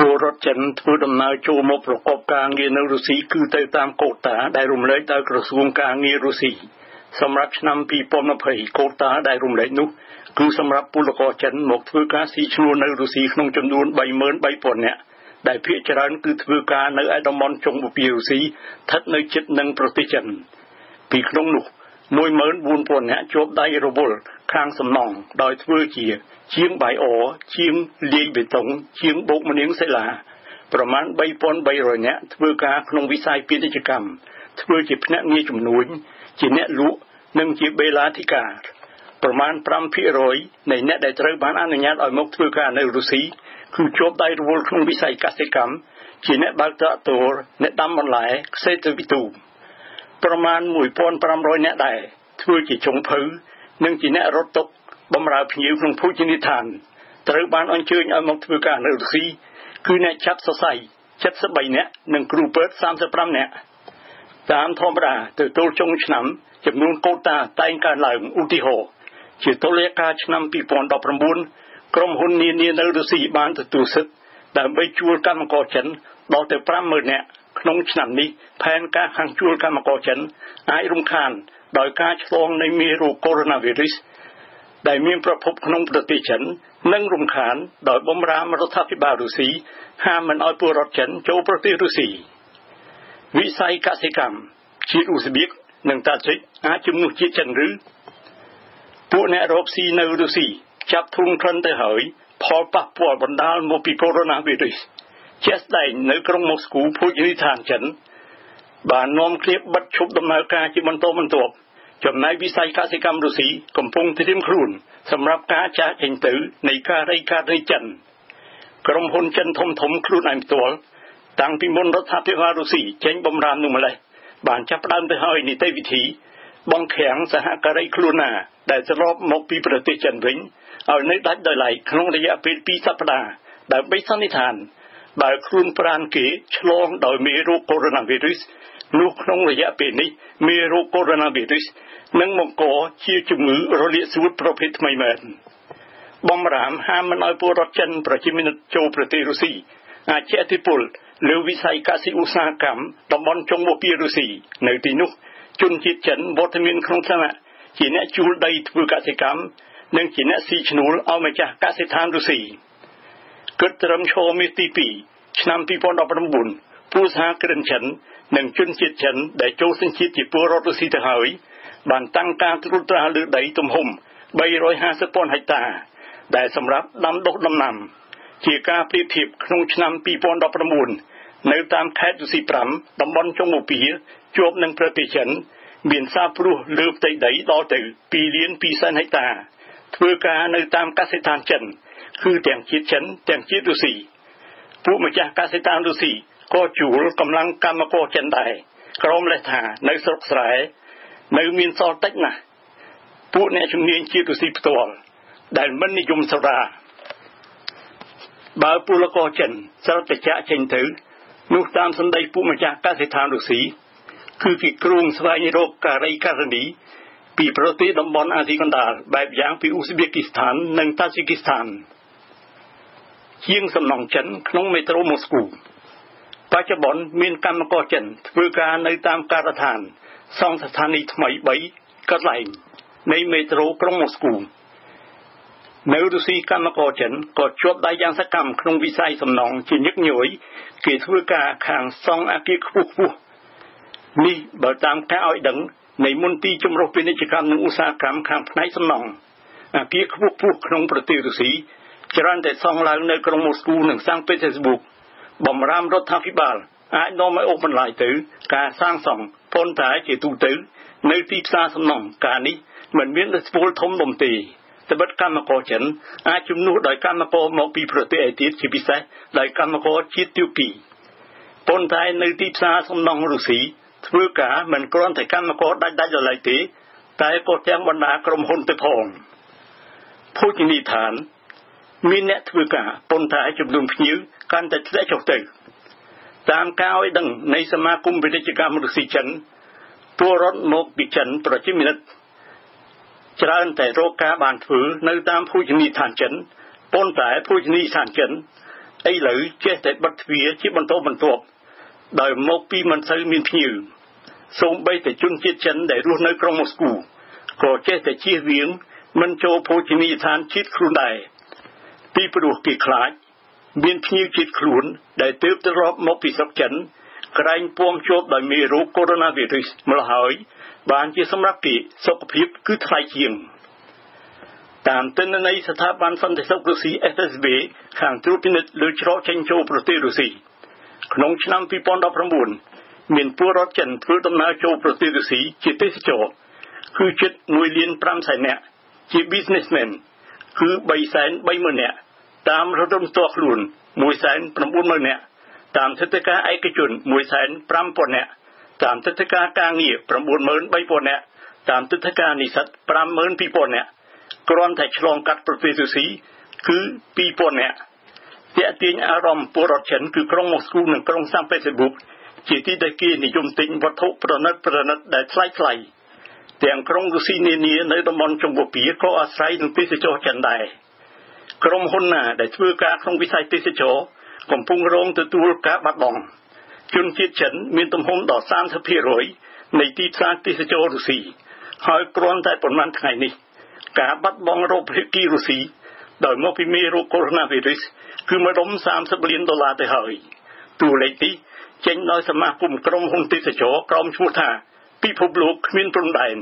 ពលរដ្ឋចិនធ្វើដំណើរចូលមកប្រកបការងារនៅរុស្ស៊ីគឺទៅតាមកូតាដែលរំលែកដោយក្រសួងការងាររុស្ស៊ីសម្រាប់ឆ្នាំ2020កូតាដែលរំលែកនោះគឺសម្រាប់ពលករចិនមកធ្វើការស៊ីឈ្នួលនៅរុស្ស៊ីក្នុងចំនួន33,000នាក់ដែលភាគច្រើនគឺធ្វើការនៅឯតំបន់ចុងបូព៌ារុស្ស៊ីស្ថិតនៅជិតនឹងប្រទេសចិនពីក្នុងនោះ 14000នាក់ជាប់ដៃរវល់ខាងសំណង់ដោយធ្វើជាជាងបាយអជាងលាយបេតុងជាងបោកម្នាងសិលាប្រមាណ3300នាក់ធ្វើការក្នុងវិស័យពាណិជ្ជកម្មធ្វើជាភ្នាក់ងារជំនួញជាអ្នកលក់និងជាបេឡាធិការប្រមាណ5%នៃអ្នកដែលត្រូវបានអនុញ្ញាតឲ្យមកធ្វើការនៅរុស្ស៊ីគឺជាប់ដៃរវល់ក្នុងវិស័យកសិកម្មជាអ្នកបើកត្រាក់ទ័រអ្នកដាំបន្លែខ្សេទៅវិទូ ប្រមាណ1500នាក់ដែរធ្វើជាចុងភៅនិងជាអ្នករត់តុកបំរើភ្ញៀវក្នុងភោជនីយដ្ឋានត្រូវបានអញ្ជើញឲ្យមកធ្វើការនៅរុស្ស៊ីគឺអ្នកចាប់សរសៃ73នាក់និងគ្រូពេទ្យ35នាក់តាមធម្មតាទៅទល់ចុងឆ្នាំចំនួនកូតាតែងកើនឡើងឧទាហរណ៍ជាតុលាការឆ្នាំ2019ក្រុមហ៊ុននានានៅរុស្ស៊ីបានទទួលសិទ្ធិដើម្បីជួលកម្មករចិនដល់ទៅ50000នាក់ ក្នុងឆ្នាំនេះផែនការខាងជួលកម្មករចិនអាចរំខានដោយការឆ្លងនៃមេរោគកូវីដ -19 ដែលមានប្រភពក្នុងប្រទេសចិននិងរំខានដោយបំរាមរដ្ឋាភិបាលរុស្ស៊ីហាមមិនឲ្យពលរដ្ឋចិនចូលប្រទេសរុស្ស៊ីវិស័យកសិកម្មជាតិឧស្បេកនិងតាជីកអាចជំនួសជាតិចិនឬពួកអ្នករកស៊ីនៅរុស្ស៊ីចាប់ធុងក្លិនទៅហើយផលប៉ះពាល់បណ្ដាលមកពីកូវីដ -19 ជាស្ដែងនៅក្រុងម៉ូស្គូភោជនីយដ្ឋានចិនបាននាំគ្នាបិទឈប់ដំណើរការជាបន្តបន្ទាប់ចំណែកវិស័យកសិកម្មរុស្ស៊ីកំពុងត្រៀមខ្លួនសម្រាប់ការចាកចេញទៅនៃការរាយការណ៍នៃចិនក្រុមហ៊ុនចិនធំធំខ្លួនឯងផ្ទាល់តាំងពីមុនរដ្ឋាភិបាលរុស្ស៊ីចេញបំរាមនោះម្លេះបានចាប់ផ្ដើមទៅហើយនីតិវិធីបង្ខាំងសហការីខ្លួនណា ដែលត្រឡប់មកពីប្រទេសចិនវិញឲ្យនៅដាច់ដោយឡែកក្នុងរយៈពេល2សប្តាហ៍ដើម្បីសន្និដ្ឋាន បើខ្លួនប្រានគេឆ្លងដោយមេរោគកូវីដ -19 នោះក្នុងរយៈពេលនេះមេរោគកូវីដ -19 នឹងបង្កជាជំងឺរលាកសួតប្រភេទថ្មីមែនបំរាមហាមមិនឲ្យពលរដ្ឋចិនប្រជាមានិតចូលប្រទេសរុស្ស៊ីអាចជាអធិពលលើវិស័យកសិឧស្សាហកម្មតំបន់ចុងបូព៌ារុស្ស៊ីនៅទីនោះជនជាតិចិនវត្តមានក្នុងឋានៈជាអ្នកជួលដីធ្វើកសិកម្មនិងជាអ្នកស៊ីឈ្នួលឲ្យម្ចាស់កសិដ្ឋានរុស្ស៊ី គិតត្រឹមឈរមាសទី2ឆ្នាំ2019ពលសហគ្រិនចិននិងជនជាតិចិនដែលចូលសញ្ជាតិជាពលរដ្ឋរុស្ស៊ីទៅហើយបានតាំងការត្រួតត្រាលើដីទំហំ350,000ហិកតា ដែលសម្រាប់ដាំដុះដំណាំ ជាការប្រៀបធៀបក្នុងឆ្នាំ2019នៅតាមខេត្តរុស្ស៊ី5តំបន់ចុងបូព៌ាជាប់នឹងប្រទេសចិន មានសាព្រោះលើផ្ទៃដីដល់ទៅ2លាន2សែនហិកតា ធ្វើការនៅតាមកសិដ្ឋានចិនគឺទាំងជាតិចិនទាំងជាតិរុស្ស៊ីពួកម្ចាស់កសិដ្ឋានរុស្ស៊ីក៏ជួលកម្លាំងកម្មករចិនដែរក្រុមលេសថានៅស្រុកស្រែនៅមានសល់តិចណាស់ពួកអ្នកជំនាញជាតិរុស្ស៊ីផ្ទាល់ដែលមិននិយមសារាបើពលករចិនស្រត់តែចាក់ចេញទៅនោះតាមសម្ដីពួកម្ចាស់កសិដ្ឋានរុស្ស៊ីគឺគេគ្រងស្វែងរកការីករណី ពីប្រទេសតំបន់អាស៊ីកណ្ដាលបែបយ៉ាងពីអ៊ូស្បេគីស្ថាន និងតាជីគីស្ថាន ជាងសំណង់ចិន ក្នុងមេត្រូម៉ូស្គូបច្ចុប្បន្នមានកម្មករចិនធ្វើការនៅតាមការដ្ឋានសង់ស្ថានីយ៍ថ្មី3កន្លែងនៃមេត្រូក្រុងម៉ូស្គូនៅរុស្ស៊ីកម្មករចិនក៏ជាប់ដៃយ៉ាងសកម្មក្នុងវិស័យសំណង់ជាញឹកញយគេធ្វើការខាងសង់អគារខ្ពស់ខ្ពស់នេះបើតាមការឲ្យដឹង នៃមន្ទីរចម្រុះពាណិជ្ជកម្មនិងឧស្សាហកម្មខាងផ្នែកសំណង់អគារខ្ពស់ខ្ពស់ក្នុងប្រទេសរុស្ស៊ីច្រើនតែសង់ឡើងនៅក្រុងម៉ូស្គូនិងសាំងពេតេស្ប៊ុកបំរាមរដ្ឋាភិបាលអាចនាំឲ្យអូសបន្លាយទៅ ការសាងសង់ប៉ុន្តែជាទូទៅ នៅទីផ្សារសំណង់ការនេះមិនមានរស្ពូលធំដុំទេត្បិតកម្មករចិនអាចជំនួសដោយកម្មករមកពីប្រទេសឯទៀតជាពិសេសដោយកម្មករជាតិទូគីប៉ុន្តែនៅទីផ្សារសំណង់រុស្ស៊ី ធ្វើការមិនគ្រាន់តែកម្មករដាច់ដាច់ដល់ឡើយទេតែក៏ទាំងបណ្ដាក្រុមហ៊ុនទៅផងភោជនីយដ្ឋាន មានអ្នកធ្វើការប៉ុន្តែចំនួនភ្ញៀវកាន់តែធ្លាក់ចុះទៅតាមការឲ្យដឹងនៃសមាគមពាណិជ្ជកម្មរុស្ស៊ីចិនពលរដ្ឋមកពីចិនប្រជាមានិតច្រើនតែរកការបានធ្វើនៅតាមភោជនីយដ្ឋានចិនប៉ុន្តែភោជនីយដ្ឋានចិនឥឡូវចេះតែបិទទ្វារជាបន្តបន្ទាប់ ដោយមកពីមិនសូវមានភ្ញៀវសូម្បីតែជនជាតិចិនដែលរស់នៅក្រុងម៉ូស្គូក៏ចេះតែជៀសវាងមិនចូលភោជនីយដ្ឋានជាតិខ្លួនដែរពីព្រោះគេខ្លាច មានភ្ញៀវជាតិខ្លួន ដែលទើបទៅរាប់មកពីស្រុកចិនក្រែងពំជាប់ដោយមេរោគកូវីដ -19 ម្ល៉េះហើយ បានជាសម្រាប់គេសុខភាពគឺថ្លៃជាងតាមទិន្នន័យស្ថាប័នសន្តិសុខរុស្ស៊ី FSB ខាងត្រួតពិនិត្យលើច្រកចេញចូលប្រទេសរុស្ស៊ី ក្នុងឆ្នាំ2019មានពលរដ្ឋចិនធ្វើដំណើរចូលប្រទេសរុស្ស៊ីជាទេសចរគឺជិត1លាន5សែននាក់ជា businessmen គឺ3សែន30,000នាក់តាមរដុំតខ្លួន1សែន90,000នាក់តាមទិដ្ឋាការឯកជន1សែន5,000នាក់តាមទិដ្ឋាការការងារ93,000នាក់តាមទិដ្ឋាការនិស្សិត52,000នាក់គ្រាន់តែឆ្លងកាត់ប្រទេសរុស្ស៊ីគឺ2000នាក់ ទាក់ទាញអារម្មណ៍ពលរដ្ឋចិនគឺក្រុងម៉ូស្គូនិងក្រុងសាំពេត្របុកជាទីដែលគេនិយមទិញវត្ថុប្រណិតប្រណិតដែលថ្លៃថ្លៃទាំងក្រុងរុស្ស៊ីនានានៅតំបន់ចំពោះពីក៏អាស្រ័យនឹងទេសចរចិនដែរក្រុមហ៊ុនណាដែលធ្វើការក្នុងវិស័យទេសចរកំពុងរងទទួលការបាត់បង់ជនជាតិចិនមានទំហំដល់30%នៃទីផ្សារទេសចររុស្ស៊ីហើយគ្រាន់តែប៉ុន្មានថ្ងៃនេះការបាត់បង់រោគភាគីរុស្ស៊ី ដោយមកពីមេរោគកូវីដ -19 គឺម្ដុំ30លានដុល្លារទៅហើយតួលេខនេះចេញដោយសមាគមក្រុមហ៊ុនទេសចរក្រោមឈ្មោះថាពិភពលោកគ្មានព្រំដែន